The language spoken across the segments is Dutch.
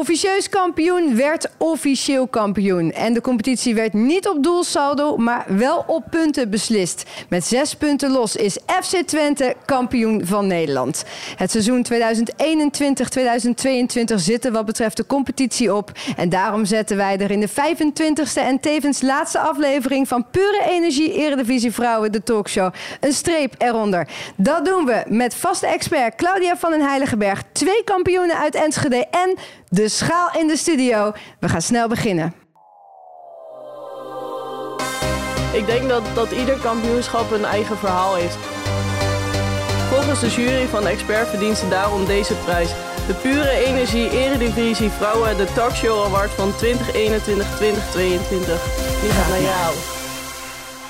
Officieus kampioen werd officieel kampioen. En de competitie werd niet op doelsaldo, maar wel op punten beslist. Met zes punten los is FC Twente kampioen van Nederland. Het seizoen 2021-2022 zit er wat betreft de competitie op. En daarom zetten wij er in de 25e en tevens laatste aflevering van Pure Energie Eredivisie Vrouwen, de talkshow, een streep eronder. Dat doen we met vaste expert Claudia van den Heiligenberg, twee kampioenen uit Enschede en de schaal in de studio. We gaan snel beginnen. Ik denk dat, dat ieder kampioenschap een eigen verhaal heeft. Volgens de jury van Expert verdient ze daarom deze prijs. De Pure Energie Eredivisie Vrouwen de Talkshow Award van 2021-2022. Die gaat naar jou.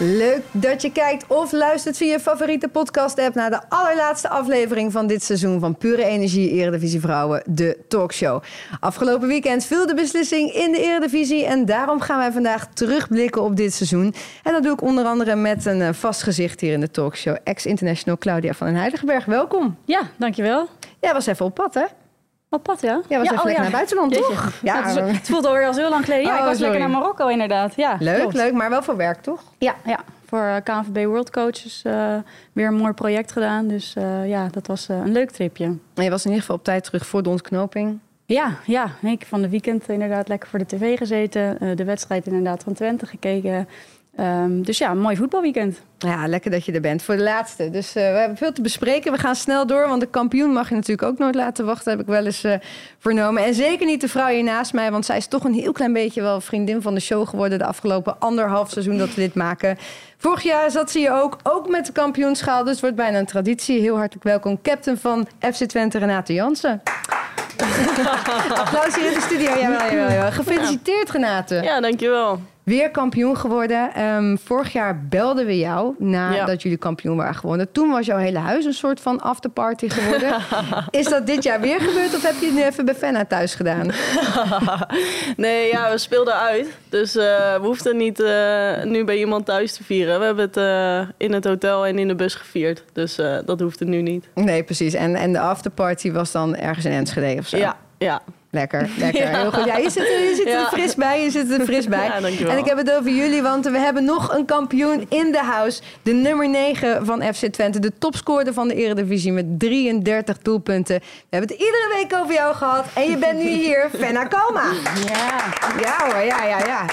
Leuk dat je kijkt of luistert via je favoriete podcast-app naar de allerlaatste aflevering van dit seizoen van Pure Energie Eredivisie Vrouwen, de talkshow. Afgelopen weekend viel de beslissing in de Eredivisie en daarom gaan wij vandaag terugblikken op dit seizoen. En dat doe ik onder andere met een eh, vast gezicht hier in de talkshow, ex-international Claudia van den Heiligenberg. Welkom. Ja, dankjewel. Jij was even op pad, hè? Op pad, ja? Was ja, even oh, lekker ja. naar buitenland, Jeetje. toch? Ja, het, voelt alweer al zo lang geleden. Ja, Oh, ik was sorry. lekker naar Marokko inderdaad. Ja, leuk, klopt. leuk, maar wel voor werk, toch? Ja, ja. voor eh, KNVB World Coaches eh, weer een mooi project gedaan. Dus eh, ja, dat was een leuk tripje. En je was in ieder geval op tijd terug voor de ontknoping. Ja, ja. Ik heb van de weekend inderdaad lekker voor de tv gezeten. de wedstrijd inderdaad van Twente gekeken. Ehm, dus ja, een mooi voetbalweekend. Ja, lekker dat je er bent voor de laatste. Dus eh, we hebben veel te bespreken. We gaan snel door, want de kampioen mag je natuurlijk ook nooit laten wachten, heb ik wel eens eh, vernomen. En zeker niet de vrouw hier naast mij, want zij is toch een heel klein beetje wel vriendin van de show geworden de afgelopen anderhalf seizoen dat we dit maken. Vorig jaar zat ze hier ook, ook met de kampioenschaal, dus het wordt bijna een traditie. Heel hartelijk welkom, captain van FC Twente, Renate Jansen. Applaus hier in de studio. Jawel, jawel, jawel. Gefeliciteerd, Renate. Ja, dankjewel. Weer kampioen geworden. Ehm, vorig jaar belden we jou nadat Ja. jullie kampioen waren geworden. Toen was jouw hele huis een soort van afterparty geworden. Is dat dit jaar weer gebeurd of heb je het nu even bij Fenna thuis gedaan? Nee, ja, we speelden uit. Dus eh, we hoefden niet eh, nu bij iemand thuis te vieren. We hebben het eh, in het hotel en in de bus gevierd. Dus dat hoefde nu niet. Nee, precies. En, en de afterparty was dan ergens in Enschede of zo? Ja, ja. Lekker, lekker. Ja. Heel goed. Ja, je zit, er, je zit er Ja. fris bij. Je zit er fris bij. Ja, en ik heb het over jullie, want we hebben nog een kampioen in de house. De nummer 9 van FC Twente. De topscorer van de Eredivisie met 33 doelpunten. We hebben het iedere week over jou gehad. En je bent nu hier, Fenna Kalma. Ja, Ja hoor, ja, ja, ja.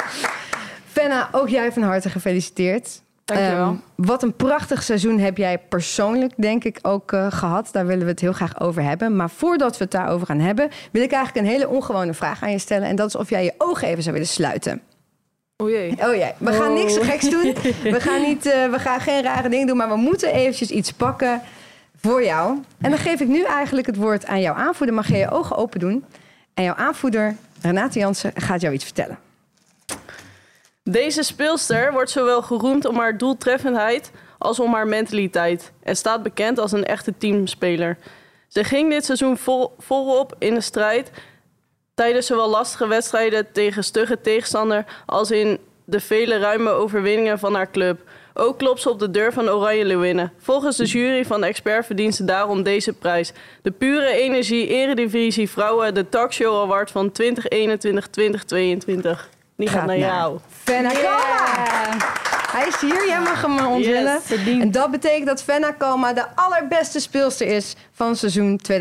Fenna, ook jij van harte gefeliciteerd. Dankjewel. Ehm, wat een prachtig seizoen heb jij persoonlijk, denk ik, ook eh, gehad. Daar willen we het heel graag over hebben. Maar voordat we het daarover gaan hebben, wil ik eigenlijk een hele ongewone vraag aan je stellen. En dat is of jij je ogen even zou willen sluiten. O jee. Oh ja, we gaan niks geks doen. We gaan, niet, eh, we gaan geen rare dingen doen, maar we moeten eventjes iets pakken voor jou. En dan geef ik nu eigenlijk het woord aan jouw aanvoerder. Mag je je ogen open doen? En jouw aanvoerder, Renate Jansen, gaat jou iets vertellen. Deze speelster wordt zowel geroemd om haar doeltreffendheid als om haar mentaliteit en staat bekend als een echte teamspeler. Ze ging dit seizoen vol, volop in de strijd tijdens zowel lastige wedstrijden tegen stugge tegenstander als in de vele ruime overwinningen van haar club. Ook klopt ze op de deur van Oranje Leeuwinnen. Volgens de jury van Expert verdient ze daarom deze prijs. De Pure Energie Eredivisie Vrouwen de Talkshow Award van 2021-2022. Die gaat naar jou. Fenna Kalma! Hij is hier, jij mag hem onthullen. Yes, en dat betekent dat Fenna Kalma de allerbeste speelster is van seizoen 2021-2022.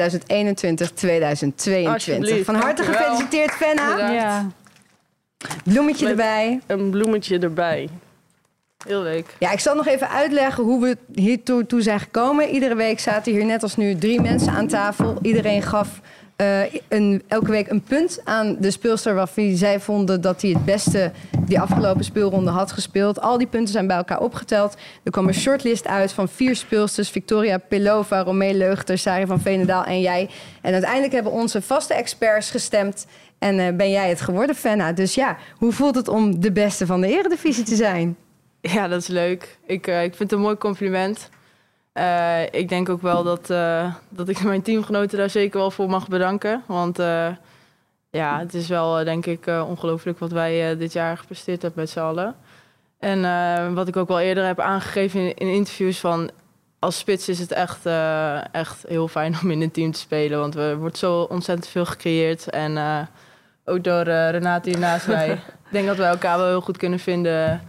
Alsjeblieft, Van harte gefeliciteerd, Fenna. Ja. Bloemetje Met- erbij. Een bloemetje erbij. Heel leuk. Ja, ik zal nog even uitleggen hoe we hiertoe toe zijn gekomen. Iedere week zaten hier net als nu drie mensen aan tafel. Iedereen gaf eh, elke week een punt aan de speelster waarvan zij vonden dat hij het beste die afgelopen speelronde had gespeeld. Al die punten zijn bij elkaar opgeteld. Er kwam een shortlist uit van vier speelsters. Victoria Pelova, Romee Leugter, Sari van Veenendaal en jij. En uiteindelijk hebben onze vaste experts gestemd. En eh, ben jij het geworden, Fenna. Dus ja, hoe voelt het om de beste van de eredivisie te zijn? Ja, dat is leuk. Ik, eh, ik vind het een mooi compliment. Eh, ik denk ook wel dat, eh, dat ik mijn teamgenoten daar zeker wel voor mag bedanken. Want eh, ja, het is wel, denk ik, ongelooflijk wat wij dit jaar gepresteerd hebben met z'n allen. En wat ik ook wel eerder heb aangegeven in, in interviews van... als spits is het echt, echt heel fijn om in een team te spelen. Want er wordt zo ontzettend veel gecreëerd. En ook door Renate hier naast mij. Ik denk dat we elkaar wel heel goed kunnen vinden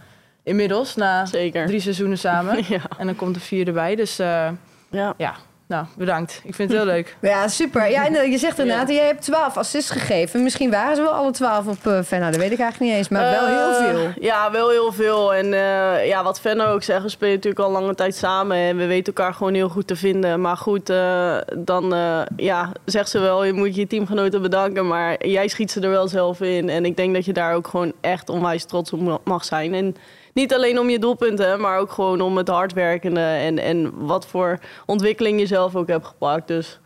inmiddels. Na Zeker. drie seizoenen samen. Ja. En dan komt de vier erbij. Dus uh, ja. ja, nou, bedankt. Ik vind het heel leuk. Ja, super. Ja, en je zegt Renate, jij hebt 12 assists gegeven. Misschien waren ze wel alle 12 op uh, Venno, dat weet ik eigenlijk niet eens. Maar wel heel veel. Ja, wel heel veel. En uh, ja, wat Venno ook zegt, we spelen natuurlijk al lange tijd samen. En we weten elkaar gewoon heel goed te vinden. Maar goed, uh, dan ja, zegt ze wel, je moet je teamgenoten bedanken. Maar jij schiet ze er wel zelf in. En ik denk dat je daar ook gewoon echt onwijs trots op mag zijn. En niet alleen om je doelpunten, maar ook gewoon om het hardwerkende en, en wat voor ontwikkeling je zelf ook hebt gepakt. Dus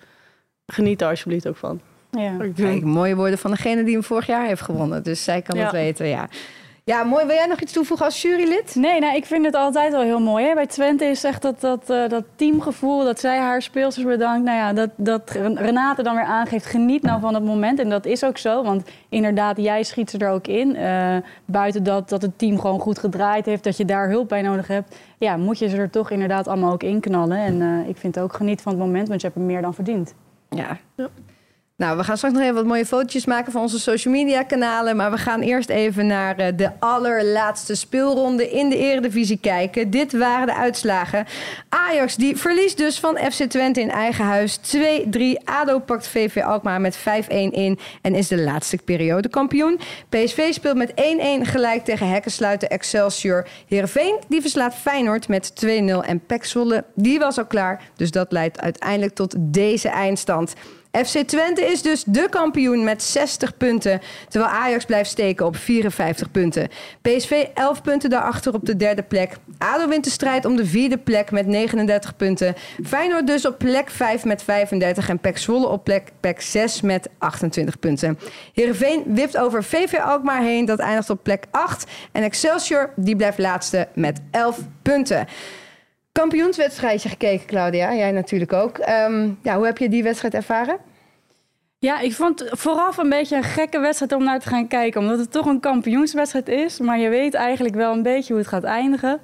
geniet daar alsjeblieft ook van. Ja. Kijk, mooie woorden van degene die hem vorig jaar heeft gewonnen. Dus zij kan Ja. het weten, ja. Ja, mooi. Wil jij nog iets toevoegen als jurylid? Nee, nou, ik vind het altijd wel heel mooi. Hè? Bij Twente is echt dat, dat, eh, dat teamgevoel, dat zij haar speelsters bedankt. Nou ja, dat, dat Renate dan weer aangeeft, geniet nou van het moment. En dat is ook zo, want inderdaad, jij schiet ze er ook in. Eh, buiten dat, dat het team gewoon goed gedraaid heeft, dat je daar hulp bij nodig hebt. Ja, moet je ze er toch inderdaad allemaal ook in knallen. En eh, ik vind ook geniet van het moment, want je hebt hem meer dan verdiend. Ja. Ja. Nou, we gaan straks nog even wat mooie fotootjes maken van onze social media kanalen. Maar we gaan eerst even naar eh, de allerlaatste speelronde in de Eredivisie kijken. Dit waren de uitslagen. Ajax die verliest dus van FC Twente in eigen huis 2-3. ADO pakt VV Alkmaar met 5-1 in en is de laatste periode kampioen. PSV speelt met 1-1 gelijk tegen Hekkensluiter Excelsior. Heerenveen die verslaat Feyenoord met 2-0 en PEC Zwolle die was al klaar. Dus dat leidt uiteindelijk tot deze eindstand. FC Twente is dus de kampioen met 60 punten. Terwijl Ajax blijft steken op 54 punten. PSV 11 punten daarachter op de derde plek. ADO wint de strijd om de vierde plek met 39 punten. Feyenoord dus op plek 5 met 35. En PEC Zwolle op plek, plek 6 met 28 punten. Heerenveen wipt over VV Alkmaar heen. Dat eindigt op plek 8. En Excelsior die blijft laatste met 11 punten. Kampioenswedstrijdje gekeken, Claudia. Jij natuurlijk ook. Ehm, ja, hoe heb je die wedstrijd ervaren? Ja, ik vond vooraf een beetje een gekke wedstrijd om naar te gaan kijken. Omdat het toch een kampioenswedstrijd is. Maar je weet eigenlijk wel een beetje hoe het gaat eindigen.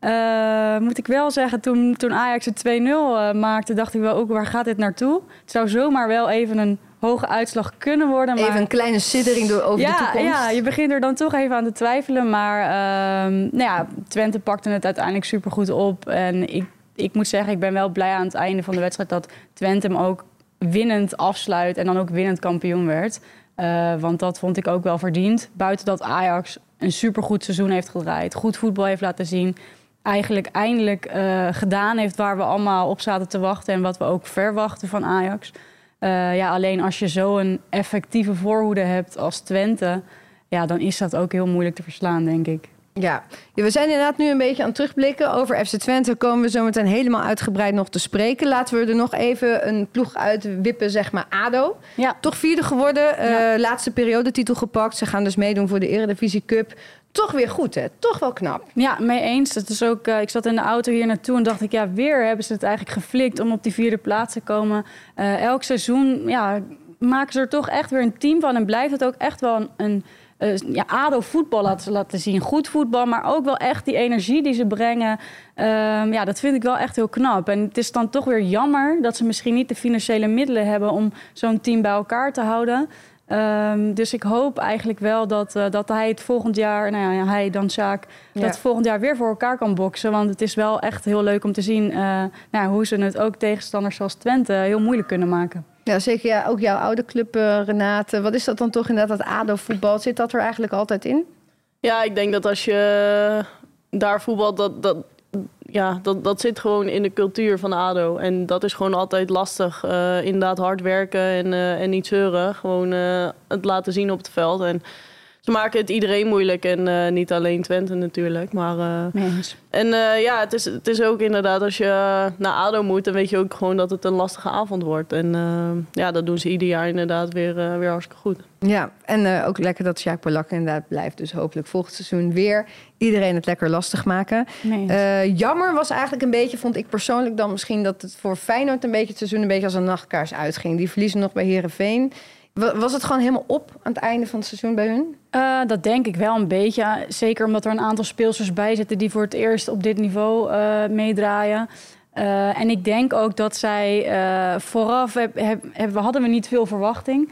Eh, moet ik wel zeggen, toen, toen Ajax het 2-0 eh, maakte, dacht ik wel ook, waar gaat dit naartoe? Het zou zomaar wel even een hoge uitslag kunnen worden. Maar... Even een kleine siddering door over de toekomst. ja, je begint er dan toch even aan te twijfelen. Maar ehm, nou ja, Twente pakte het uiteindelijk supergoed op. En ik, ik moet zeggen, ik ben wel blij aan het einde van de wedstrijd... dat Twente hem ook winnend afsluit en dan ook winnend kampioen werd. Uh, want dat vond ik ook wel verdiend. Buiten dat Ajax een supergoed seizoen heeft gedraaid. Goed voetbal heeft laten zien. Eigenlijk eindelijk uh, gedaan heeft waar we allemaal op zaten te wachten. En wat we ook verwachten van Ajax. Uh, ja, alleen als je zo'n effectieve voorhoede hebt als Twente... Ja, dan is dat ook heel moeilijk te verslaan, denk ik. Ja. we zijn inderdaad nu een beetje aan het terugblikken. Over FC Twente komen we zo meteen helemaal uitgebreid nog te spreken. Laten we er nog even een ploeg uitwippen, zeg maar ADO. Ja. Toch vierde geworden, Ja. uh, laatste periodetitel gepakt. Ze gaan dus meedoen voor de Eredivisie Cup. Toch weer goed, hè? Toch wel knap. Ja, mee eens. Dat is ook, uh, ik zat in de auto hier naartoe en dacht ik, ja, weer hebben ze het eigenlijk geflikt om op die vierde plaats te komen. Uh, elk seizoen ja, maken ze er toch echt weer een team van en blijft het ook echt wel een, een uh, ja, ADO voetbal laten, laten zien. Goed voetbal, maar ook wel echt die energie die ze brengen. Uh, ja, dat vind ik wel echt heel knap. En het is dan toch weer jammer dat ze misschien niet de financiële middelen hebben om zo'n team bij elkaar te houden. Um, dus ik hoop eigenlijk wel dat, uh, dat hij het volgend jaar, nou ja, hij dan Sjaak, Ja. dat volgend jaar weer voor elkaar kan boksen. Want het is wel echt heel leuk om te zien uh, nou, hoe ze het ook tegenstanders zoals Twente heel moeilijk kunnen maken. Ja, zeker. Ja, ook jouw oude club, uh, Renate. Wat is dat dan toch inderdaad, dat ADO-voetbal? Zit dat er eigenlijk altijd in? Ja, ik denk dat als je daar voetbalt, dat, dat, ja, dat, dat zit gewoon in de cultuur van ADO. En dat is gewoon altijd lastig. Uh, inderdaad hard werken en, en niet zeuren. Gewoon het laten zien op het veld. En ze maken het iedereen moeilijk. En niet alleen Twente natuurlijk. Maar, Mens. en ja, het is, het is ook inderdaad als je naar ADO moet... dan weet je ook gewoon dat het een lastige avond wordt. En ja, dat doen ze ieder jaar inderdaad weer, weer hartstikke goed. Ja, en uh, ook lekker dat Jacques Polak inderdaad blijft. Dus hopelijk volgend seizoen weer iedereen het lekker lastig maken. Nee. Uh, jammer was eigenlijk een beetje, vond ik persoonlijk dan misschien... dat het voor Feyenoord een beetje het seizoen een beetje als een nachtkaars uitging. Die verliezen nog bij Herenveen. Was het gewoon helemaal op aan het einde van het seizoen bij hun? Uh, dat denk ik wel een beetje. Zeker omdat er een aantal speelsters bij zitten... die voor het eerst op dit niveau uh, meedraaien. Uh, en ik denk ook dat zij vooraf, heb, heb, heb, hadden we niet veel verwachting.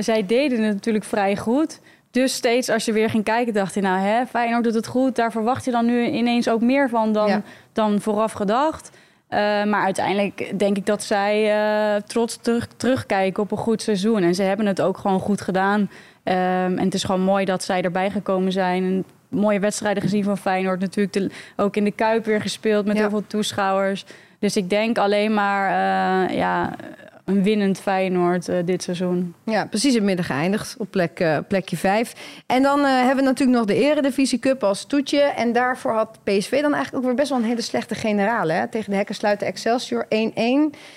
Zij deden het natuurlijk vrij goed. Dus steeds als je weer ging kijken, dacht je, nou hè, Feyenoord doet het goed. Daar verwacht je dan nu ineens ook meer van dan, ja. dan vooraf gedacht. Uh, maar uiteindelijk denk ik dat zij uh, trots terug, terugkijken op een goed seizoen. En ze hebben het ook gewoon goed gedaan. Um, en het is gewoon mooi dat zij erbij gekomen zijn. En mooie wedstrijden gezien van Feyenoord. Natuurlijk de, ook in de Kuip weer gespeeld met ja. heel veel toeschouwers. Dus ik denk alleen maar uh, ja, een winnend Feyenoord uh, dit seizoen. Ja, precies in het midden geëindigd op plek, uh, plekje 5. En dan uh, hebben we natuurlijk nog de Eredivisie Cup als toetje. En daarvoor had PSV dan eigenlijk ook weer best wel een hele slechte generale. Hè? Tegen de hekken sluiten Excelsior 1-1.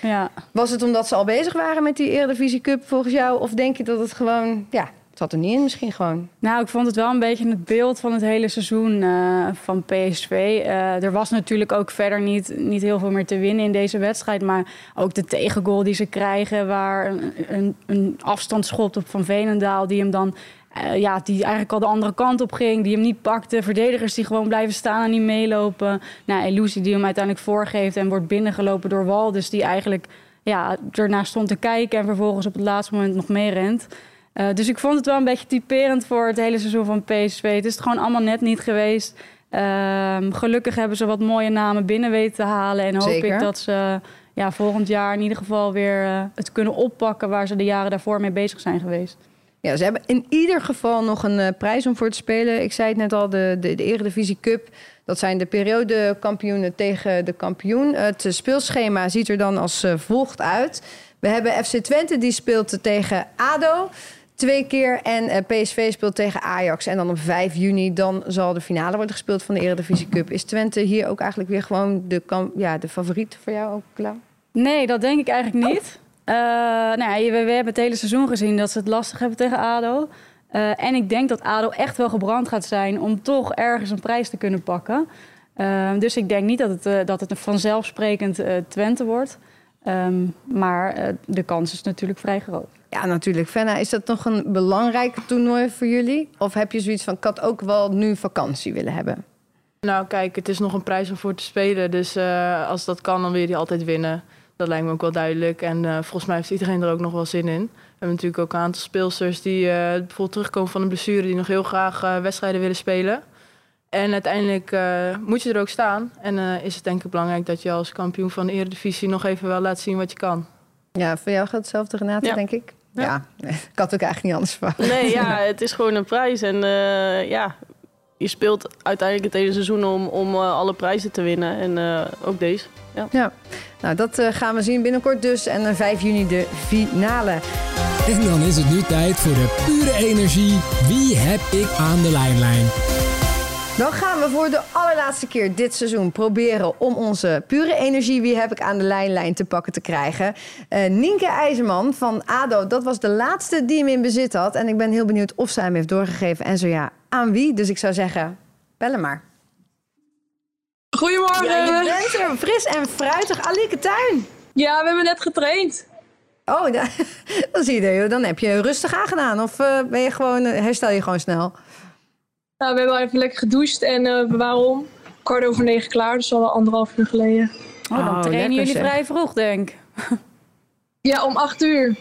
Ja. Was het omdat ze al bezig waren met die Eredivisie Cup volgens jou? Of denk je dat het gewoon... Ja, zat er niet in misschien gewoon. Nou, ik vond het wel een beetje het beeld van het hele seizoen uh, van PSV. Uh, er was natuurlijk ook verder niet, niet heel veel meer te winnen in deze wedstrijd. Maar ook de tegengoal die ze krijgen, waar een, een, een afstandsschot op Van Veenendaal... die hem dan uh, ja, die eigenlijk al de andere kant op ging, die hem niet pakte. Verdedigers die gewoon blijven staan en niet meelopen. Nou, Elusi die hem uiteindelijk voorgeeft en wordt binnengelopen door Wal. Dus die eigenlijk ja, ernaar stond te kijken en vervolgens op het laatste moment nog meerent. Uh, dus ik vond het wel een beetje typerend voor het hele seizoen van PSV. Het is het gewoon allemaal net niet geweest. Uh, gelukkig hebben ze wat mooie namen binnen weten te halen. En hoop Zeker. ik dat ze ja, volgend jaar in ieder geval weer uh, het kunnen oppakken... waar ze de jaren daarvoor mee bezig zijn geweest. Ja, ze hebben in ieder geval nog een uh, prijs om voor te spelen. Ik zei het net al, de, de, de Eredivisie Cup. Dat zijn de periodekampioenen tegen de kampioen. Het speelschema ziet er dan als volgt uit. We hebben FC Twente, die speelt tegen ADO twee keer. En uh, PSV speelt tegen Ajax. En dan op 5 juni dan zal de finale worden gespeeld van de Eredivisie Cup. Is Twente hier ook eigenlijk weer gewoon de, ja, de favoriet voor jou ook, Klauw? Nee, dat denk ik eigenlijk niet. Uh, nou ja, we, hebben het hele seizoen gezien dat ze het lastig hebben tegen ADO. Uh, en ik denk dat ADO echt wel gebrand gaat zijn om toch ergens een prijs te kunnen pakken. Dus ik denk niet dat het, dat het een vanzelfsprekend Twente wordt. Um, maar de kans is natuurlijk vrij groot. Ja, natuurlijk. Fenna, is dat nog een belangrijk toernooi voor jullie? Of heb je zoiets van, ik had ook wel nu vakantie willen hebben? Nou, kijk, het is nog een prijs om voor te spelen. Dus uh, als dat kan, dan wil je die altijd winnen. Dat lijkt me ook wel duidelijk. En uh, volgens mij heeft iedereen er ook nog wel zin in. We hebben natuurlijk ook een aantal speelsters die uh, bijvoorbeeld terugkomen van een blessure... die nog heel graag wedstrijden willen spelen. En uiteindelijk moet je er ook staan. En is het denk ik belangrijk dat je als kampioen van de Eredivisie... nog even wel laat zien wat je kan. Ja, voor jou gaat hetzelfde, Renate, ja. denk ik. Ja, ja. ik had ook eigenlijk niet anders verwacht. Nee, ja, het is gewoon een prijs. En uh, ja, je speelt uiteindelijk het hele seizoen om, om uh, alle prijzen te winnen. En uh, ook deze. Ja, ja. nou dat gaan we zien binnenkort dus. En 5 juni de finale. En dan is het nu tijd voor de pure energie. Wie heb ik aan de lijnlijn? Dan gaan we voor de allerlaatste keer dit seizoen proberen om onze pure energie, wie heb ik aan de lijnlijn te pakken te krijgen. Uh, Nienke IJzerman van ADO, dat was de laatste die hem in bezit had. En ik ben heel benieuwd of zij hem heeft doorgegeven en zo ja, aan wie. Dus ik zou zeggen, bellen maar. Goedemorgen. Ja, je bent er fris en fruitig. Alieke Tuin. Ja, we hebben net getraind. Oh, dan zie je, dan heb je rustig aangedaan. Of uh, ben je gewoon, herstel je gewoon snel? Nou, we hebben al even lekker gedoucht en uh, we waren om kwart over negen klaar, dus al anderhalf uur geleden. Oh, dan oh, trainen jullie zeg. vrij vroeg, denk Ja, om acht uur.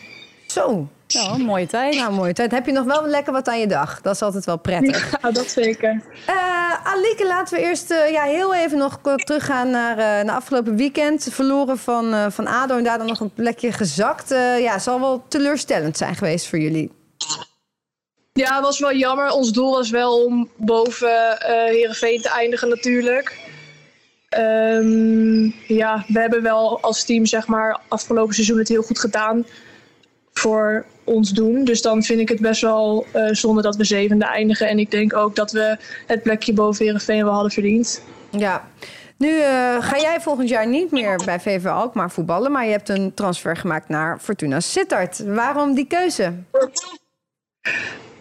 Zo. Ja, een mooie tijd. Nou, mooie tijd. Heb je nog wel lekker wat aan je dag? Dat is altijd wel prettig. Ja, dat zeker. Uh, Alieke, laten we eerst uh, ja, heel even nog teruggaan naar, uh, naar afgelopen weekend. Verloren van, van ADO en daar dan nog een plekje gezakt. ja, zal wel teleurstellend zijn geweest voor jullie. Ja, het was wel jammer. Ons doel was wel om boven uh, Heerenveen te eindigen natuurlijk. Um, ja, we hebben wel als team zeg maar afgelopen seizoen het heel goed gedaan voor ons doen. Dus dan vind ik het best wel uh, zonde dat we zevende eindigen. En ik denk ook dat we het plekje boven Heerenveen wel hadden verdiend. Ja. Nu uh, ga jij volgend jaar niet meer bij VV Alkmaar voetballen, maar je hebt een transfer gemaakt naar Fortuna Sittard. Waarom die keuze?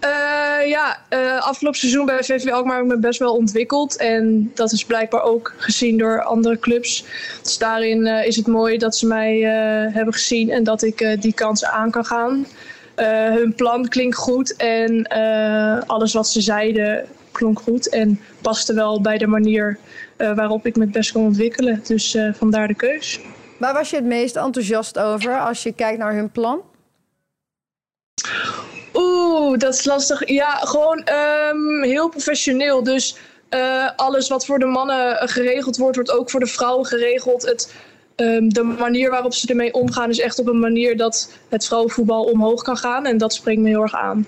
Uh, ja, uh, afgelopen seizoen bij VV Alkmaar me best wel ontwikkeld. En dat is blijkbaar ook gezien door andere clubs. Dus daarin uh, is het mooi dat ze mij hebben gezien en dat ik die kans aan kan gaan. hun plan klinkt goed en alles wat ze zeiden klonk goed en paste wel bij de manier eh, waarop ik me best kon ontwikkelen. Dus eh, vandaar de keus. Waar was je het meest enthousiast over als je kijkt naar hun plan? Oeh, dat is lastig. Ja, gewoon ehm, heel professioneel. Dus eh, alles wat voor de mannen geregeld wordt, wordt ook voor de vrouwen geregeld. Het, ehm, de manier waarop ze ermee omgaan is echt op een manier dat het vrouwenvoetbal omhoog kan gaan. En dat spreekt me heel erg aan.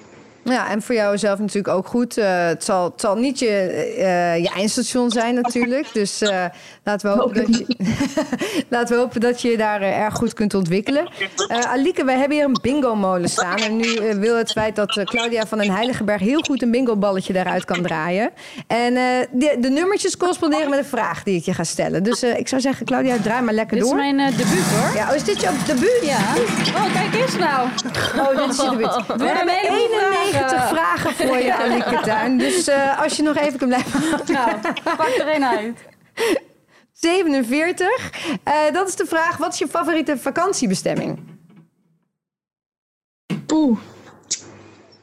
Ja, en voor jou zelf natuurlijk ook goed. Uh, het, zal, het zal niet je, uh, je eindstation zijn natuurlijk. Dus uh, laten, we hopen dat je, laten we hopen dat je je daar erg goed kunt ontwikkelen. Alike, wij hebben hier een bingo-molen staan. En nu wil het feit dat Claudia van den Heiligenberg heel goed een bingo-balletje daaruit kan draaien. En de, de, nummertjes corresponderen met een vraag die ik je ga stellen. Dus ik zou zeggen, Claudia, draai maar lekker door. Dit is mijn debuut hoor. Ja, oh, is dit jouw debuut? Ja. Oh, kijk eens nou. Oh, dit is je debuut. We hebben 91 vragen. vragen voor je, Alieke Tuin. Dus uh, als je nog even kan blijven... Nou, pak er een uit. 47. Uh, dat is de vraag, wat is je favoriete vakantiebestemming? Poeh.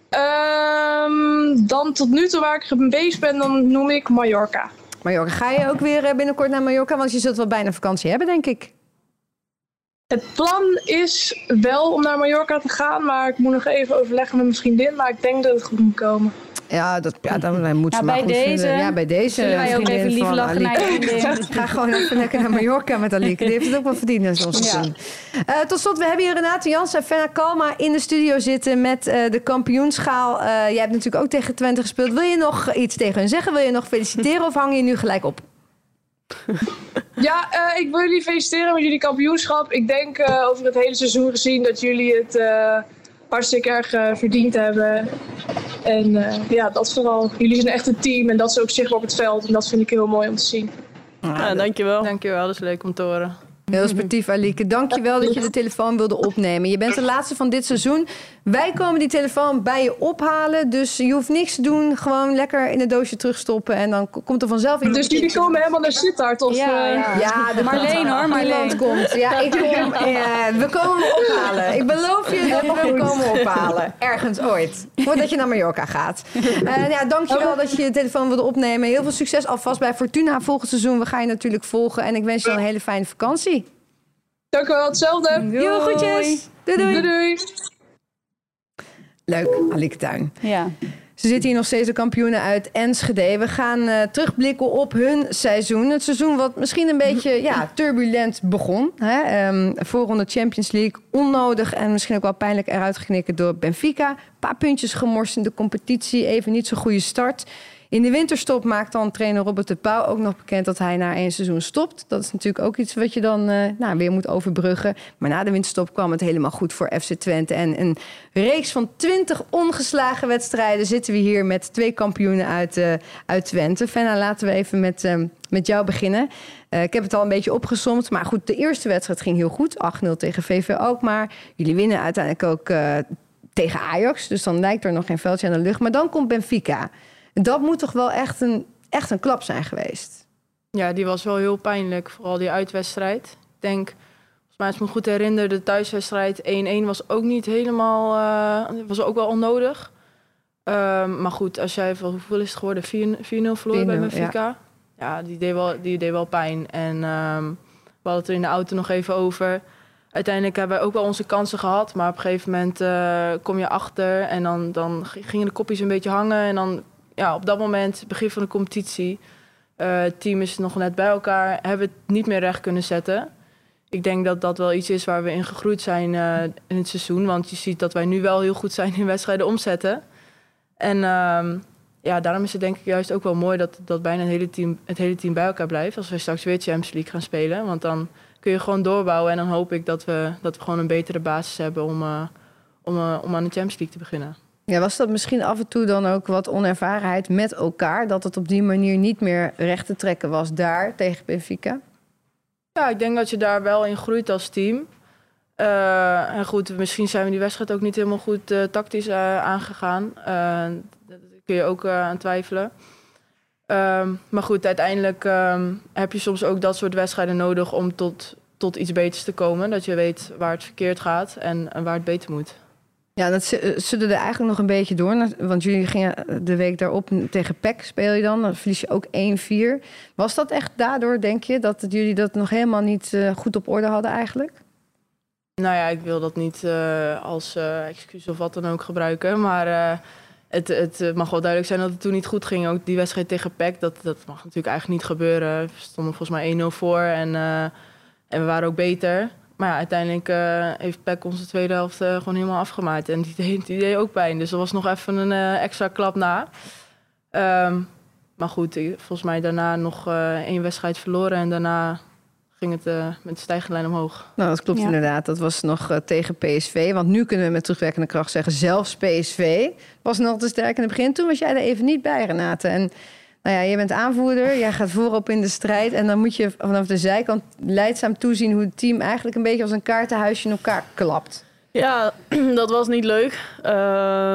Um, dan tot nu toe waar ik bezig ben, dan noem ik Mallorca. Mallorca. Ga je ook weer eh, binnenkort naar Mallorca? Want je zult wel bijna vakantie hebben, denk ik. Het plan is wel om naar Mallorca te gaan, maar ik moet nog even overleggen met mijn vriendin. Maar ik denk dat het goed moet komen. Ja, dat, ja dan moet ze ja, maar bij deze, vinden. Ja, bij deze. Zullen wij ook even lief lachen naar je Ga gewoon even lekker naar Mallorca met Alieke. Die heeft het ook wel verdiend in zo'n seizoen. Ja. Uh, tot slot, we hebben hier Renate Jans en Fenna Kalma in de studio zitten met uh, de kampioenschaal. Uh, jij hebt natuurlijk ook tegen Twente gespeeld. Wil je nog iets tegen hen zeggen? Wil je nog feliciteren of hang je nu gelijk op? Ja, uh, ik wil jullie feliciteren met jullie kampioenschap. Ik denk uh, over het hele seizoen gezien dat jullie het uh, hartstikke erg verdiend hebben. En ja, dat vooral. Jullie zijn echt een team en dat is ook zichtbaar op het veld. En dat vind ik heel mooi om te zien. Ja, dankjewel. Dankjewel, dat is leuk om te horen. Heel sportief, Alieke. Dankjewel dat je de telefoon wilde opnemen. Je bent de laatste van dit seizoen. Wij komen die telefoon bij je ophalen. Dus je hoeft niks te doen. Gewoon lekker in het doosje terugstoppen. En dan komt er vanzelf in. Dus jullie komen helemaal naar Sittard? Of, ja, ja. ja de Marleen hoor. Marleen komt. Ja, ik kom, uh, we komen hem ophalen. Ik beloof je dat we hem komen ophalen. Ergens ooit. Voordat je naar Mallorca gaat. Uh, ja, dankjewel dat je je telefoon wilde opnemen. Heel veel succes alvast bij Fortuna volgend seizoen. We gaan je natuurlijk volgen. En ik wens je een hele fijne vakantie. Dank u wel, hetzelfde. Doei. Yo, groetjes. Doei, doei. doei, doei. Leuk, Alieke Tuin. Ja. Ze zitten hier nog steeds de kampioenen uit Enschede. We gaan uh, terugblikken op hun seizoen. Het seizoen wat misschien een beetje ja, turbulent begon. Hè? Um, voorronde Champions League. Onnodig en misschien ook wel pijnlijk eruit geknikken door Benfica. Een paar puntjes gemorst in de competitie. Even niet zo'n goede start. In de winterstop maakt dan trainer Robert de Pauw ook nog bekend dat hij na één seizoen stopt. Dat is natuurlijk ook iets wat je dan uh, nou, weer moet overbruggen. Maar na de winterstop kwam het helemaal goed voor FC Twente. En een reeks van 20 ongeslagen wedstrijden zitten we hier met twee kampioenen uit, uh, uit Twente. Fenna, laten we even met, uh, met jou beginnen. ik heb het al een beetje opgesomd. Maar goed, de eerste wedstrijd ging heel goed. 8-0 tegen VV Alkmaar. Jullie winnen uiteindelijk ook tegen Ajax. Dus dan lijkt er nog geen veldje aan de lucht. Maar dan komt Benfica. Dat moet toch wel echt een, echt een klap zijn geweest? Ja, die was wel heel pijnlijk. Vooral die uitwedstrijd. Ik denk, volgens mij als ik me goed herinner, de thuiswedstrijd 1-1 was ook niet helemaal... Uh, was ook wel onnodig. Um, maar goed, als jij, hoeveel is het geworden? 4-0 verloren bij Benfica? Ja. ja, die, deed wel, die deed wel pijn. En um, we hadden het er in de auto nog even over uiteindelijk hebben wij ook wel onze kansen gehad. Maar op een gegeven moment uh, kom je achter en dan, dan gingen de kopjes een beetje hangen. En dan ja, op dat moment, begin van de competitie, uh, het team is nog net bij elkaar, hebben het niet meer recht kunnen zetten. Ik denk dat dat wel iets is waar we in gegroeid zijn uh, in het seizoen. Want je ziet dat wij nu wel heel goed zijn in wedstrijden omzetten. En uh, ja, daarom is het denk ik juist ook wel mooi dat, dat bijna het hele, team, het hele team bij elkaar blijft. Als we straks weer Champions League gaan spelen. Want dan kun je gewoon doorbouwen. En dan hoop ik dat we, dat we gewoon een betere basis hebben om, uh, om, om aan de Champions League te beginnen. Ja, was dat misschien af en toe dan ook wat onervarenheid met elkaar? Dat het op die manier niet meer recht te trekken was daar tegen Benfica? Ja, ik denk dat je daar wel in groeit als team. Uh, en goed, misschien zijn we die wedstrijd ook niet helemaal goed uh, tactisch uh, aangegaan. daar kun je ook aan twijfelen. Um, maar goed, uiteindelijk um, heb je soms ook dat soort wedstrijden nodig om tot, tot iets beters te komen. Dat je weet waar het verkeerd gaat en waar het beter moet. Ja, dat eh, sudderde eigenlijk nog een beetje door. Want jullie gingen de week daarop tegen PEC speel je dan. Dan verlies je ook 1-4. Was dat echt daardoor, denk je, dat jullie dat nog helemaal niet eh, goed op orde hadden eigenlijk? Nou ja, ik wil dat niet eh, als eh, excuus of wat dan ook gebruiken. Maar het, het mag wel duidelijk zijn dat het toen niet goed ging. Ook die wedstrijd tegen PEC, dat, dat mag natuurlijk eigenlijk niet gebeuren. We stonden volgens mij 1-0 voor en, en we waren ook beter. Maar ja, uiteindelijk eh, heeft PEC onze tweede helft eh, gewoon helemaal afgemaakt. En die deed, die deed ook pijn. Dus er was nog even een eh, extra klap na. Ehm, maar goed, volgens mij daarna nog eh, één wedstrijd verloren. En daarna ging het eh, met de stijgende lijn omhoog. Nou, dat klopt Ja. inderdaad. Dat was nog tegen PSV. Want nu kunnen we met terugwerkende kracht zeggen... zelfs PSV was nog te sterk in het begin. Toen was jij er even niet bij, Renate. En nou ja, je bent aanvoerder. Jij gaat voorop in de strijd. En dan moet je vanaf de zijkant leidzaam toezien... hoe het team eigenlijk een beetje als een kaartenhuisje in elkaar klapt. Ja, dat was niet leuk. Eh,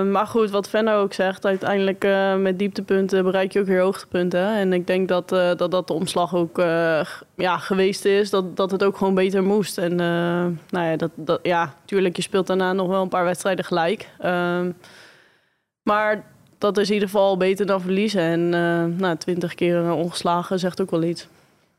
maar goed, wat Venno ook zegt, uiteindelijk eh, met dieptepunten bereik je ook weer hoogtepunten. En ik denk dat eh, dat, dat de omslag ook eh, ja, geweest is, dat, dat het ook gewoon beter moest. En nou ja, dat, dat, ja, tuurlijk, je speelt daarna nog wel een paar wedstrijden gelijk. Ehm, maar dat is in ieder geval beter dan verliezen. En eh nou, twintig keer ongeslagen zegt ook wel iets.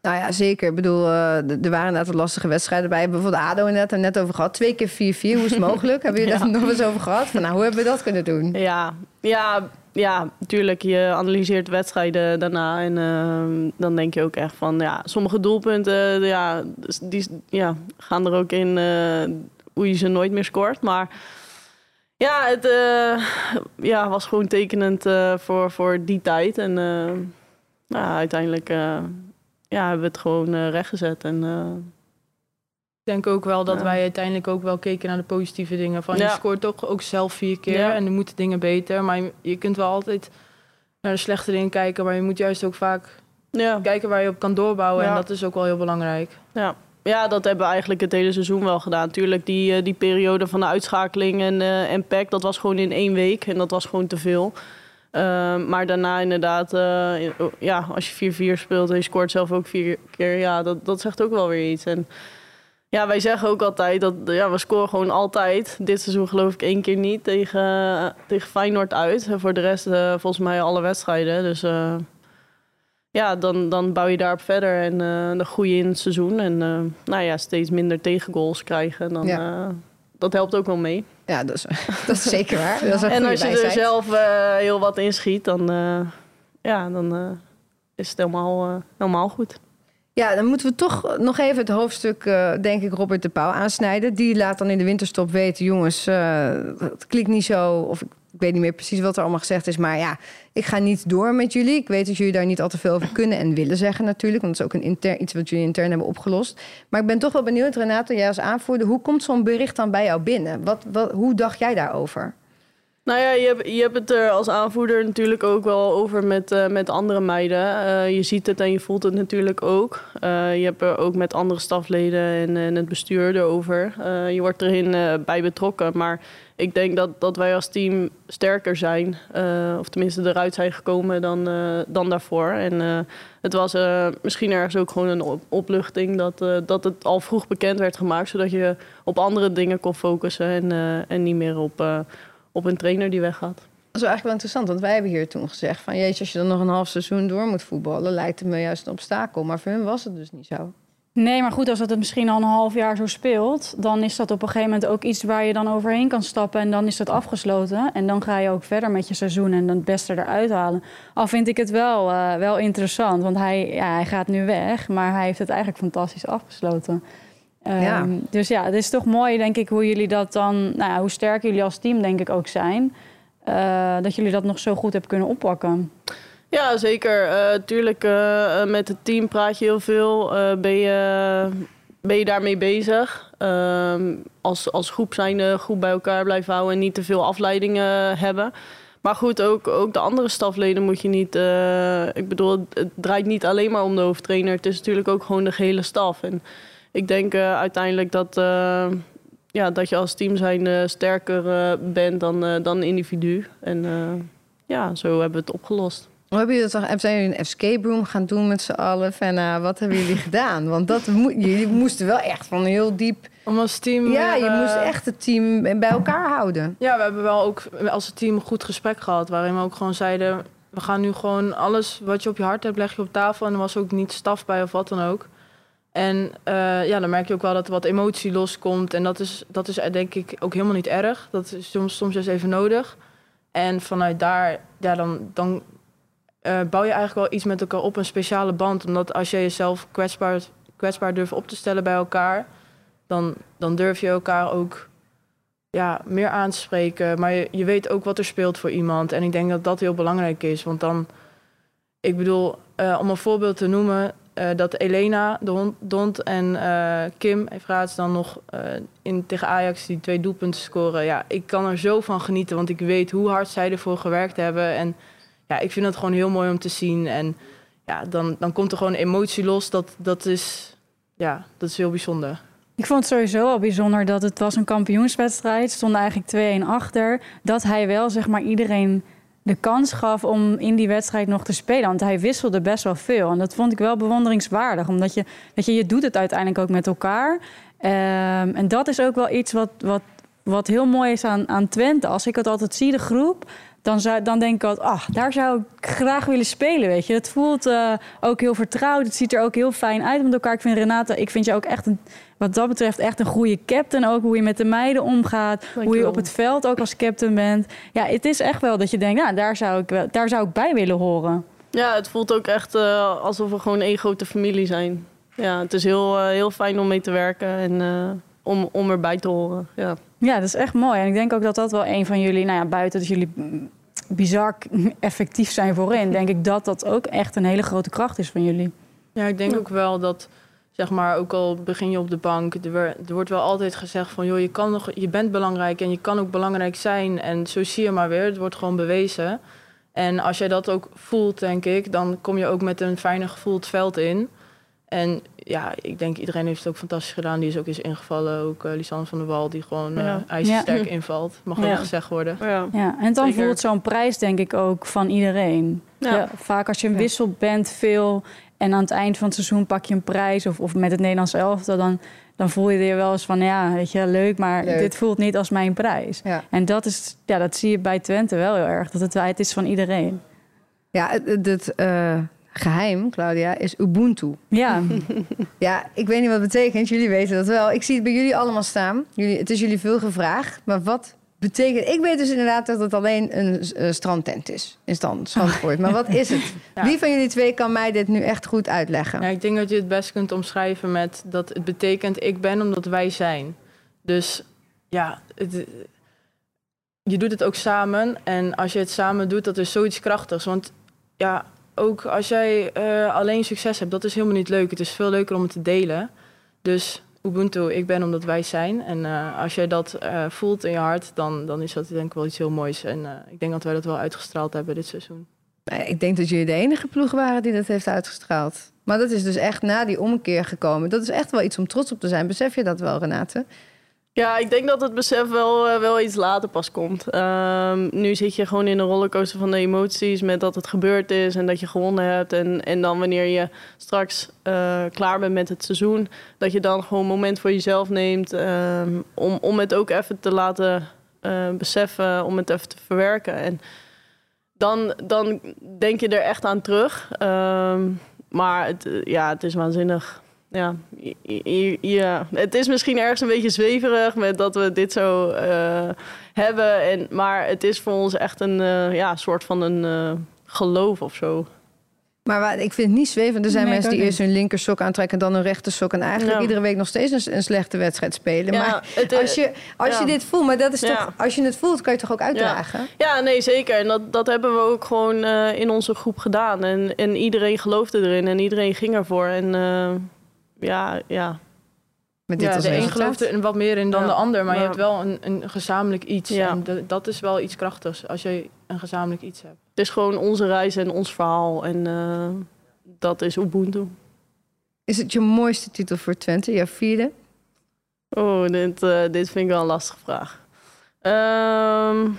Nou ja, zeker. Ik bedoel, eh, er waren inderdaad lastige wedstrijden bij. Bijvoorbeeld ADO inderdaad, er net over gehad. Twee keer 4-4, hoe is het mogelijk? Hebben jullie Ja. daar nog eens over gehad? Van, nou, hoe hebben we dat kunnen doen? Ja, ja, ja, natuurlijk. Je analyseert wedstrijden daarna. En dan denk je ook echt van, ja, sommige doelpunten, ja, dus die ja, gaan er ook in eh, hoe je ze nooit meer scoort. Maar ja, het eh, ja, was gewoon tekenend eh, voor, voor die tijd. En eh, ja, uiteindelijk ja, hebben we het gewoon rechtgezet. En, Ik denk ook wel dat Ja. wij uiteindelijk ook wel keken naar de positieve dingen. Van je scoort toch ook zelf vier keer en dan moeten dingen beter. Maar je, je kunt wel altijd naar de slechte dingen kijken. Maar je moet juist ook vaak ja. kijken waar je op kan doorbouwen. En dat is ook wel heel belangrijk. Ja. Ja, dat hebben we eigenlijk het hele seizoen wel gedaan. Tuurlijk, die, eh, die periode van de uitschakeling en, eh en PEC, dat was gewoon in één week. En dat was gewoon te veel. Ehm, maar daarna inderdaad, eh, ja, als je 4-4 speelt en je scoort zelf ook vier keer, ja, dat, dat zegt ook wel weer iets. En ja, wij zeggen ook altijd dat ja, we scoren gewoon altijd. Dit seizoen geloof ik één keer niet tegen, tegen Feyenoord uit. En voor de rest eh, volgens mij alle wedstrijden. Dus eh, ja, dan, dan bouw je daarop verder en eh, dan groei je in het seizoen. En eh, nou ja, steeds minder tegengoals krijgen. Dan, Ja. eh, dat helpt ook wel mee. Ja, dat is, dat is zeker waar. Dat is een En als je er zelf heel wat in schiet, dan, ja, dan is het helemaal, helemaal goed. Ja, dan moeten we toch nog even het hoofdstuk, denk ik, Robert de Pauw aansnijden. Die laat dan in de winterstop weten, jongens, eh, het klikt niet zo. Of ik, weet niet meer precies wat er allemaal gezegd is. Maar ja, ik ga niet door met jullie. Ik weet dat jullie daar niet al te veel over kunnen en willen zeggen natuurlijk. Want dat is ook een iets wat jullie intern hebben opgelost. Maar ik ben toch wel benieuwd, Renate, jij als aanvoerder. Hoe komt zo'n bericht dan bij jou binnen? Wat, wat, hoe dacht jij daarover? Nou ja, je hebt, je hebt het er als aanvoerder natuurlijk ook wel over met, eh, met andere meiden. Eh, je ziet het en je voelt het natuurlijk ook. Eh, je hebt er ook met andere stafleden en, en het bestuur erover. Je wordt erin bij betrokken. Maar ik denk dat, dat wij als team sterker zijn. of tenminste eruit zijn gekomen dan, dan daarvoor. En het was misschien ergens ook gewoon een op- opluchting dat, dat het al vroeg bekend werd gemaakt. Zodat je op andere dingen kon focussen en, en niet meer op... op een trainer die weggaat. Dat is wel eigenlijk wel interessant, want wij hebben hier toen gezegd van... jeetje, als je dan nog een half seizoen door moet voetballen... lijkt het me juist een obstakel. Maar voor hun was het dus niet zo. Nee, maar goed, als dat het misschien al een half jaar zo speelt, dan is dat op een gegeven moment ook iets waar je dan overheen kan stappen en dan is dat afgesloten. En dan ga je ook verder met je seizoen en dan het beste eruit halen. Al vind ik het wel, eh, wel interessant, want hij, ja, hij gaat nu weg, maar hij heeft het eigenlijk fantastisch afgesloten. Ehm, Ja. Dus ja, het is toch mooi, denk ik, hoe jullie dat dan, nou ja, hoe sterk jullie als team, denk ik, ook zijn. eh, dat jullie dat nog zo goed hebben kunnen oppakken. Ja, zeker. Eh tuurlijk, eh, met het team praat je heel veel. Eh, ben, je, ben je daarmee bezig? Ehm, als, als groep zijn goed bij elkaar blijven houden en niet te veel afleidingen hebben. Maar goed, ook, ook de andere stafleden moet je niet... eh, ik bedoel, het, het draait niet alleen maar om de hoofdtrainer. Het is natuurlijk ook gewoon de gehele staf. En ik denk eh, uiteindelijk dat, eh, ja, dat je als team zijn sterker eh, bent dan, dan individu. En eh, ja, zo hebben we het opgelost. Hoe hebben jullie dat dan? Zijn jullie een escape room gaan doen met z'n allen? Uh, wat hebben jullie gedaan? Want dat mo jullie moesten wel echt van heel diep. Om als team. Ja, weer, je moest echt het team bij elkaar houden. Ja, we hebben wel ook als team een goed gesprek gehad. Waarin we ook gewoon zeiden: we gaan nu gewoon alles wat je op je hart hebt, leg je op tafel. En er was ook niet staf bij of wat dan ook. En uh, ja, dan merk je ook wel dat er wat emotie loskomt. En dat is, dat is denk ik ook helemaal niet erg. Dat is soms, soms juist even nodig. En vanuit daar, ja, dan, dan uh, bouw je eigenlijk wel iets met elkaar op, een speciale band. Omdat als je jezelf kwetsbaar, kwetsbaar durft op te stellen bij elkaar, dan, dan durf je elkaar ook ja, meer aan te spreken. Maar je, weet ook wat er speelt voor iemand. En ik denk dat dat heel belangrijk is. Want dan, ik bedoel, uh, om een voorbeeld te noemen, dat Elena, de hond, Dont en uh, Kim Evraats dan nog uh, in, tegen Ajax die twee doelpunten scoren. Ja, ik kan er zo van genieten, want ik weet hoe hard zij ervoor gewerkt hebben. En ja, ik vind het gewoon heel mooi om te zien. En ja, dan, dan komt er gewoon emotie los. Dat, dat, is, ja, dat is heel bijzonder. Ik vond het sowieso al bijzonder dat het was een kampioenswedstrijd. Stonden eigenlijk 2-1 achter. Dat hij wel, zeg maar, iedereen de kans gaf om in die wedstrijd nog te spelen. Want hij wisselde best wel veel. En dat vond ik wel bewonderingswaardig. Omdat je, weet je, je doet het uiteindelijk ook met elkaar. Um, en dat is ook wel iets wat, wat, wat heel mooi is aan, aan Twente. Als ik het altijd zie, de groep... Dan, zou, dan denk ik altijd, ach, daar zou ik graag willen spelen, weet je. Het voelt uh, ook heel vertrouwd. Het ziet er ook heel fijn uit met elkaar. Ik vind Renata, ik vind je ook echt een, wat dat betreft echt een goede captain. Ook hoe je met de meiden omgaat. Hoe je je op het veld ook als captain bent. Ja, het is echt wel dat je denkt, nou, daar zou ik, wel, daar zou ik bij willen horen. Ja, het voelt ook echt uh, alsof we gewoon één grote familie zijn. Ja, het is heel, uh, heel fijn om mee te werken en uh, om, om erbij te horen. Ja. Ja, dat is echt mooi. En ik denk ook dat dat wel een van jullie, nou ja, buiten dat jullie bizar effectief zijn voorin, denk ik dat dat ook echt een hele grote kracht is van jullie. Ja, ik denk ook wel dat, zeg maar, ook al begin je op de bank, er, er wordt wel altijd gezegd van, joh, je, kan nog, je bent belangrijk en je kan ook belangrijk zijn. En zo zie je maar weer, het wordt gewoon bewezen. En als jij dat ook voelt, denk ik, dan kom je ook met een fijne gevoel het veld in. En ja, ik denk iedereen heeft het ook fantastisch gedaan. Die is ook eens ingevallen. Ook uh, Lisanne van der Wal, die gewoon uh, Ja. ijzersterk Ja. invalt. Mag Ja. wel gezegd worden. Ja. Ja, en dan Zeker. voelt zo'n prijs denk ik ook van iedereen. Ja. Ja, vaak als je een wissel bent veel en aan het eind van het seizoen pak je een prijs of, of met het Nederlands elftal, dan, dan voel je er wel eens van ja, weet je, leuk, maar Leuk. dit voelt niet als mijn prijs. Ja. En dat is, ja, dat zie je bij Twente wel heel erg, dat het, het is van iedereen. Ja, het, het, het, eh, geheim, Claudia, is Ubuntu. Ja, Ja, ik weet niet wat het betekent. Jullie weten dat wel. Ik zie het bij jullie allemaal staan. Jullie, het is jullie veel gevraagd. Maar wat betekent... Ik weet dus inderdaad dat het alleen een eh, strandtent is. In stand, Zandvoort. Maar wat is het? Ja. Wie van jullie twee kan mij dit nu echt goed uitleggen? Ja, ik denk dat je het best kunt omschrijven met dat het betekent ik ben omdat wij zijn. Dus ja, het, je doet het ook samen. En als je het samen doet, dat is zoiets krachtigs. Want ja, ook als jij eh, alleen succes hebt, dat is helemaal niet leuk. Het is veel leuker om het te delen. Dus Ubuntu, ik ben omdat wij zijn. En eh, als jij dat eh, voelt in je hart, dan, dan is dat denk ik wel iets heel moois. En eh, ik denk dat wij dat wel uitgestraald hebben dit seizoen. Ik denk dat jullie de enige ploeg waren die dat heeft uitgestraald. Maar dat is dus echt na die omkeer gekomen. Dat is echt wel iets om trots op te zijn. Besef je dat wel, Renate? Ja, ik denk dat het besef wel, eh, wel iets later pas komt. Ehm, nu zit je gewoon in een rollercoaster van de emoties met dat het gebeurd is en dat je gewonnen hebt. En, en dan wanneer je straks eh, klaar bent met het seizoen, dat je dan gewoon een moment voor jezelf neemt ehm, om, om het ook even te laten eh, beseffen, om het even te verwerken. En dan, dan denk je er echt aan terug. Ehm, maar het, ja, het is waanzinnig. Ja, ja, het is misschien ergens een beetje zweverig met dat we dit zo eh, hebben. En, maar het is voor ons echt een eh, ja, soort van een eh, geloof of zo. Maar ik vind het niet zwevend. Er zijn Nee, mensen die eerst hun linker sok aantrekken... dan hun rechter sok en eigenlijk Ja. iedere week nog steeds een, een slechte wedstrijd spelen. Ja, maar het, als je, als ja. je dit voelt, maar dat is Ja. toch... Als je het voelt, kan je het toch ook uitdragen? Ja, nee, zeker. En dat, dat hebben we ook gewoon eh, in onze groep gedaan. En, en iedereen geloofde erin en iedereen ging ervoor. En eh, ja, ja, Met dit ja, als de een gelooft er wat meer in dan Ja. de ander, maar je hebt wel een, een gezamenlijk iets. Ja. En de- dat is wel iets krachtigs als je een gezamenlijk iets hebt. het is gewoon onze reis en ons verhaal. En eh, dat is Ubuntu. Is het je mooiste titel voor Twente? Jouw vierde? Oh, dit, eh, dit vind ik wel een lastige vraag. Ehm,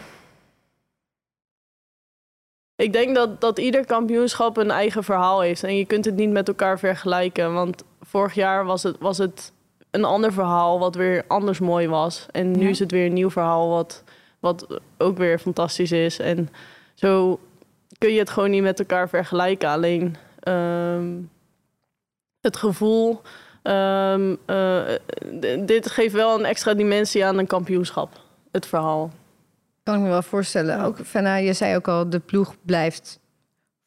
Ik denk dat, dat ieder kampioenschap een eigen verhaal heeft. En je kunt het niet met elkaar vergelijken. Want vorig jaar was het, was het een ander verhaal wat weer anders mooi was. En nu Ja. is het weer een nieuw verhaal wat, wat ook weer fantastisch is. En zo kun je het gewoon niet met elkaar vergelijken. Alleen ehm, het gevoel. ehm, eh, d- dit geeft wel een extra dimensie aan een kampioenschap. Het verhaal. Kan ik me wel voorstellen. Ook, Fenna, je zei ook al, de ploeg blijft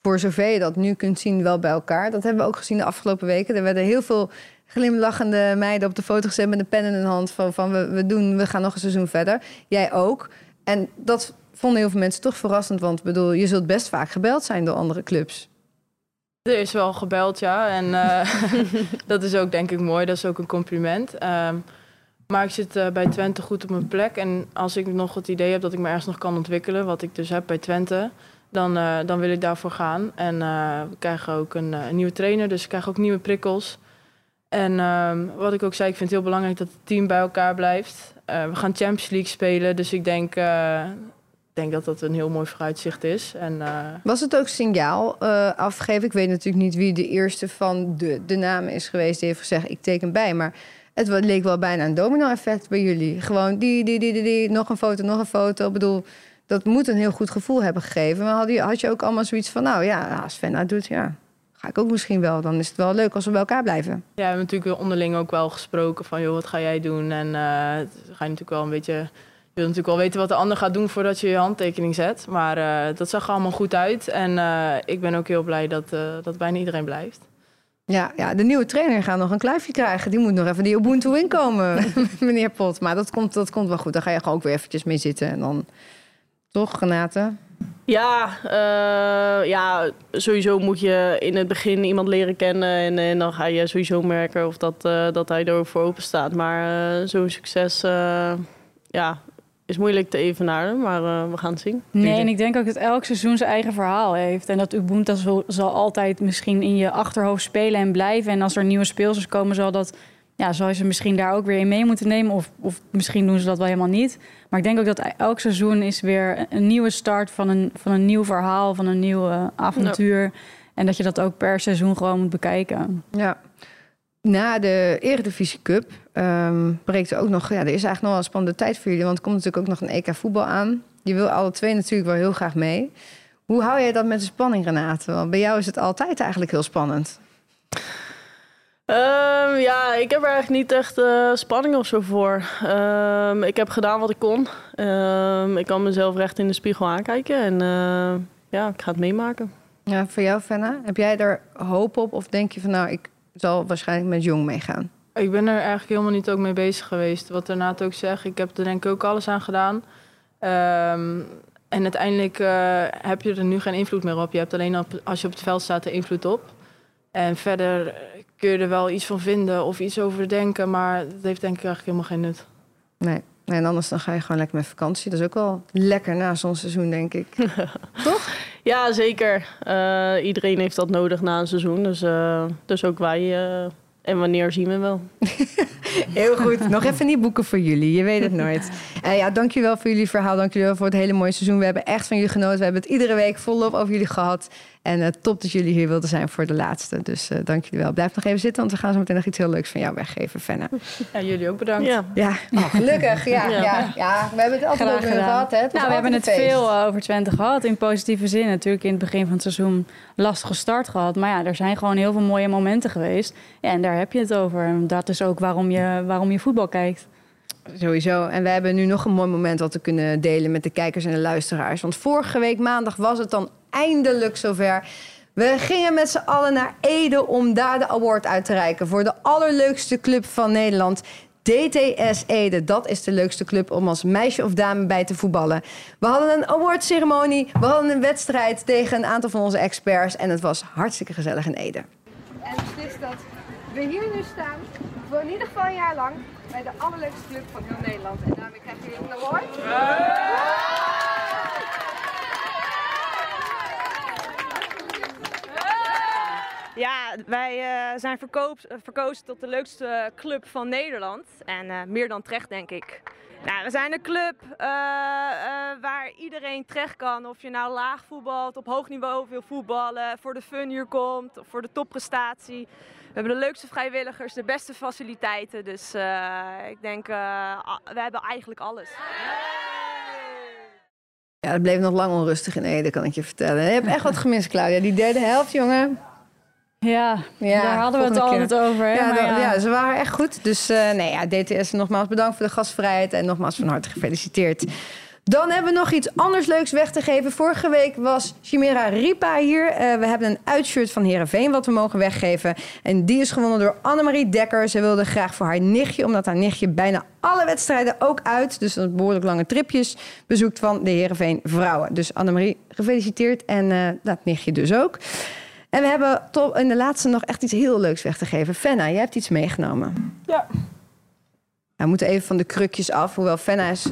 voor zover je dat nu kunt zien wel bij elkaar. Dat hebben we ook gezien de afgelopen weken. Er werden heel veel glimlachende meiden op de foto gezet met een pen in hun hand. Van, van we, we, doen, we gaan nog een seizoen verder. Jij ook. En dat vonden heel veel mensen toch verrassend. Want bedoel, je zult best vaak gebeld zijn door andere clubs. Er is wel gebeld, ja. En eh, dat is ook denk ik mooi. Dat is ook een compliment. Ehm, maar ik zit eh, bij Twente goed op mijn plek. En als ik nog het idee heb dat ik me ergens nog kan ontwikkelen... wat ik dus heb bij Twente... dan, eh, dan wil ik daarvoor gaan. En eh, we krijgen ook een, eh, nieuwe trainer. Dus ik krijg ook nieuwe prikkels. En ehm, wat ik ook zei, ik vind het heel belangrijk dat het team bij elkaar blijft. We gaan Champions League spelen. Dus ik denk, denk dat dat een heel mooi vooruitzicht is. En... Was het ook signaal afgegeven? Ik weet natuurlijk niet wie de eerste van de, de namen is geweest die heeft gezegd: ik teken bij. Maar het leek wel bijna een domino-effect bij jullie. Gewoon die, die, die, die, die, nog een foto, nog een foto. Ik bedoel, dat moet een heel goed gevoel hebben gegeven. Maar had je, had je ook allemaal zoiets van: nou ja, als Sven dat doet, ja, ga ik ook misschien wel. Dan is het wel leuk als we bij elkaar blijven. Ja, we hebben natuurlijk onderling ook wel gesproken van, joh, wat ga jij doen? En eh, ga je natuurlijk wel een beetje, je wilt natuurlijk wel weten wat de ander gaat doen voordat je je handtekening zet. Maar eh, dat zag er allemaal goed uit. En eh, ik ben ook heel blij dat, dat bijna iedereen blijft. Ja, ja, de nieuwe trainer gaat nog een kluifje krijgen. Die moet nog even die Ubuntu inkomen, meneer Pot. Maar dat komt, dat komt wel goed. Dan ga je gewoon ook weer eventjes mee zitten. En dan, toch, Renate? Ja, eh, ja, sowieso moet je in het begin iemand leren kennen. En, en dan ga je sowieso merken of dat, eh, dat hij er ook voor open staat. Maar eh, zo'n succes eh, ja, is moeilijk te evenaren. Maar eh, we gaan het zien. Nee, en ik denk ook dat elk seizoen zijn eigen verhaal heeft. En dat Ubuntu zal, zal altijd misschien in je achterhoofd spelen en blijven. En als er nieuwe speelsters komen, zal dat, ja, zal je ze misschien daar ook weer in mee moeten nemen. Of, of misschien doen ze dat wel helemaal niet. Maar ik denk ook dat elk seizoen is weer een nieuwe start van een, van een nieuw verhaal, van een nieuw eh, avontuur. En dat je dat ook per seizoen gewoon moet bekijken. Ja. Na de Eredivisie Cup ehm, breekt er ook nog... Ja, er is eigenlijk nog wel een spannende tijd voor jullie... want er komt natuurlijk ook nog een EK voetbal aan. Je wil alle twee natuurlijk wel heel graag mee. Hoe hou jij dat met de spanning, Renate? Want bij jou is het altijd eigenlijk heel spannend. Ehm, ja, ik heb er eigenlijk niet echt eh, spanning of zo voor. Ehm, ik heb gedaan wat ik kon. Ehm, ik kan mezelf recht in de spiegel aankijken. En eh, ja, ik ga het meemaken. Ja, voor jou, Fenna, heb jij er hoop op? Of denk je van, nou, ik zal waarschijnlijk met Jong meegaan? Ik ben er eigenlijk helemaal niet ook mee bezig geweest. Wat Renate ook zegt, ik heb er denk ik ook alles aan gedaan. Ehm, en uiteindelijk eh, heb je er nu geen invloed meer op. Je hebt alleen op, als je op het veld staat er invloed op. En verder kun je er wel iets van vinden of iets over denken, maar dat heeft denk ik eigenlijk helemaal geen nut. Nee. nee. En anders dan ga je gewoon lekker met vakantie. Dat is ook wel lekker na zo'n seizoen, denk ik. Ja, zeker. Eh, iedereen heeft dat nodig na een seizoen. Dus, eh, dus ook wij. eh, en wanneer zien we wel. Heel goed. Nog even niet boeken voor jullie. Je weet het nooit. Uh, ja, dankjewel voor jullie verhaal. Dankjewel voor het hele mooie seizoen. We hebben echt van jullie genoten. We hebben het iedere week volop over jullie gehad. En uh, top dat jullie hier wilden zijn voor de laatste. Dus uh, dank jullie wel. Blijf nog even zitten, want we gaan zo meteen nog iets heel leuks van jou weggeven, Fenna. Ja, jullie ook bedankt. Ja, ja. Oh, gelukkig. Ja, ja. Ja, ja, we hebben het altijd over gehad. Hè? Het Nou, we hebben het feest. veel eh, over Twente gehad. In positieve zin. Natuurlijk in het begin van het seizoen lastige start gehad. Maar ja, er zijn gewoon heel veel mooie momenten geweest. Ja, en daar heb je het over. En dat is ook waarom je, waarom je voetbal kijkt. Sowieso. En we hebben nu nog een mooi moment dat we kunnen delen met de kijkers en de luisteraars. Want vorige week maandag was het dan eindelijk zover. We gingen met z'n allen naar Ede om daar de award uit te reiken voor de allerleukste club van Nederland. DTS Ede, dat is de leukste club om als meisje of dame bij te voetballen. We hadden een awardceremonie, we hadden een wedstrijd tegen een aantal van onze experts en het was hartstikke gezellig in Ede. En beslist dat we hier nu staan, voor in ieder geval een jaar lang, bij de allerleukste club van heel Nederland. En daarmee krijgen jullie een award. Ja, wij eh, zijn verkoop, verkozen tot de leukste club van Nederland. En eh, meer dan terecht, denk ik. Nou, we zijn een club eh, eh, waar iedereen terecht kan. Of je nou laag voetbalt, op hoog niveau wil voetballen, voor de fun hier komt, of voor de topprestatie. We hebben de leukste vrijwilligers, de beste faciliteiten. Dus eh, ik denk, eh, we hebben eigenlijk alles. Ja, het bleef nog lang onrustig in Ede, kan ik je vertellen. Je hebt echt wat gemist, Claudia. Die derde helft, jongen. Ja, Ja, daar hadden we het altijd over. Hè? Ja, maar dat- ja. ja, ze waren echt goed. Dus eh, nee, ja, DTS nogmaals bedankt voor de gastvrijheid. En nogmaals van harte gefeliciteerd. Dan hebben we nog iets anders leuks weg te geven. Vorige week was Chimera Ripa hier. Eh, we hebben een uitshirt van Herenveen wat we mogen weggeven. En die is gewonnen door Annemarie Dekker. Ze wilde graag voor haar nichtje, omdat haar nichtje bijna alle wedstrijden ook uit. Dus dat behoorlijk lange tripjes bezoekt van de Herenveen vrouwen. Dus Annemarie, gefeliciteerd. En eh, dat nichtje dus ook. En we hebben in de laatste nog echt iets heel leuks weg te geven. Fenna, jij hebt iets meegenomen. Ja. we moeten even van de krukjes af. Hoewel Fenna is...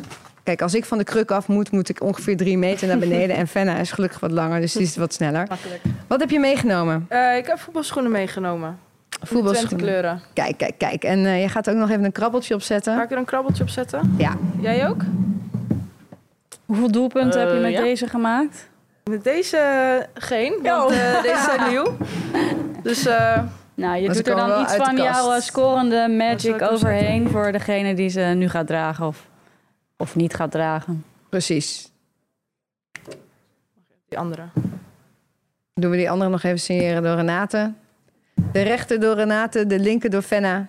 Kijk, als ik van de kruk af moet, moet ik ongeveer drie meter naar beneden. en Fenna is gelukkig wat langer, dus die is wat sneller. Makkelijk. Wat heb je meegenomen? Eh, ik heb voetbalschoenen meegenomen. Voetbalschoenen. kleuren. Kijk, kijk, kijk. En eh, je gaat ook nog even een krabbeltje op Ga ik er een krabbeltje op zetten? Ja. Jij ook? Hoeveel doelpunten heb je Eh, met ja. deze gemaakt? Met deze geen, want eh, deze zijn nieuw. Dus eh, Nou, je doet er dan iets van jouw eh, scorende magic overheen... voor degene die ze nu gaat dragen of, of niet gaat dragen. Precies. die andere. Doen we die andere nog even signeren door Renate. De rechter door Renate, de linker door Fenna.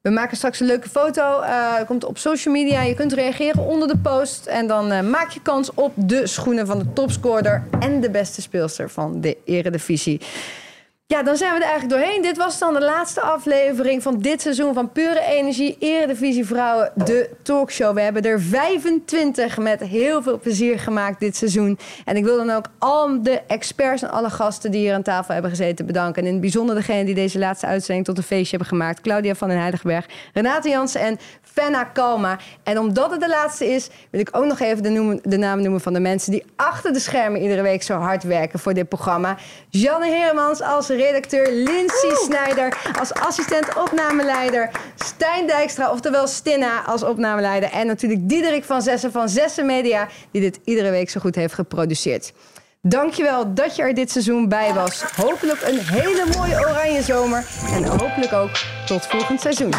We maken straks een leuke foto. eh, komt op social media. Je kunt reageren onder de post. En dan eh, maak je kans op de schoenen van de topscorer en de beste speelster van de Eredivisie. Ja, dan zijn we er eigenlijk doorheen. Dit was dan de laatste aflevering van dit seizoen van Pure Energie Eredivisie Vrouwen, de talkshow. We hebben er 25 met heel veel plezier gemaakt dit seizoen. En ik wil dan ook al de experts en alle gasten die hier aan tafel hebben gezeten bedanken. En in het bijzonder degene die deze laatste uitzending tot een feestje hebben gemaakt. Claudia van den Heiligberg, Renate Jansen en Fenna Kalma. En omdat het de laatste is, wil ik ook nog even de, noemen, namen noemen van de mensen die achter de schermen iedere week zo hard werken voor dit programma. Janne Heremans als redacteur, Lindsay Snijder als assistent opnameleider, Stijn Dijkstra, oftewel Stinna als opnameleider en natuurlijk Diederik van Zessen van Zessen Media, die dit iedere week zo goed heeft geproduceerd. Dankjewel dat je er dit seizoen bij was. Hopelijk een hele mooie oranje zomer en hopelijk ook tot volgend seizoen.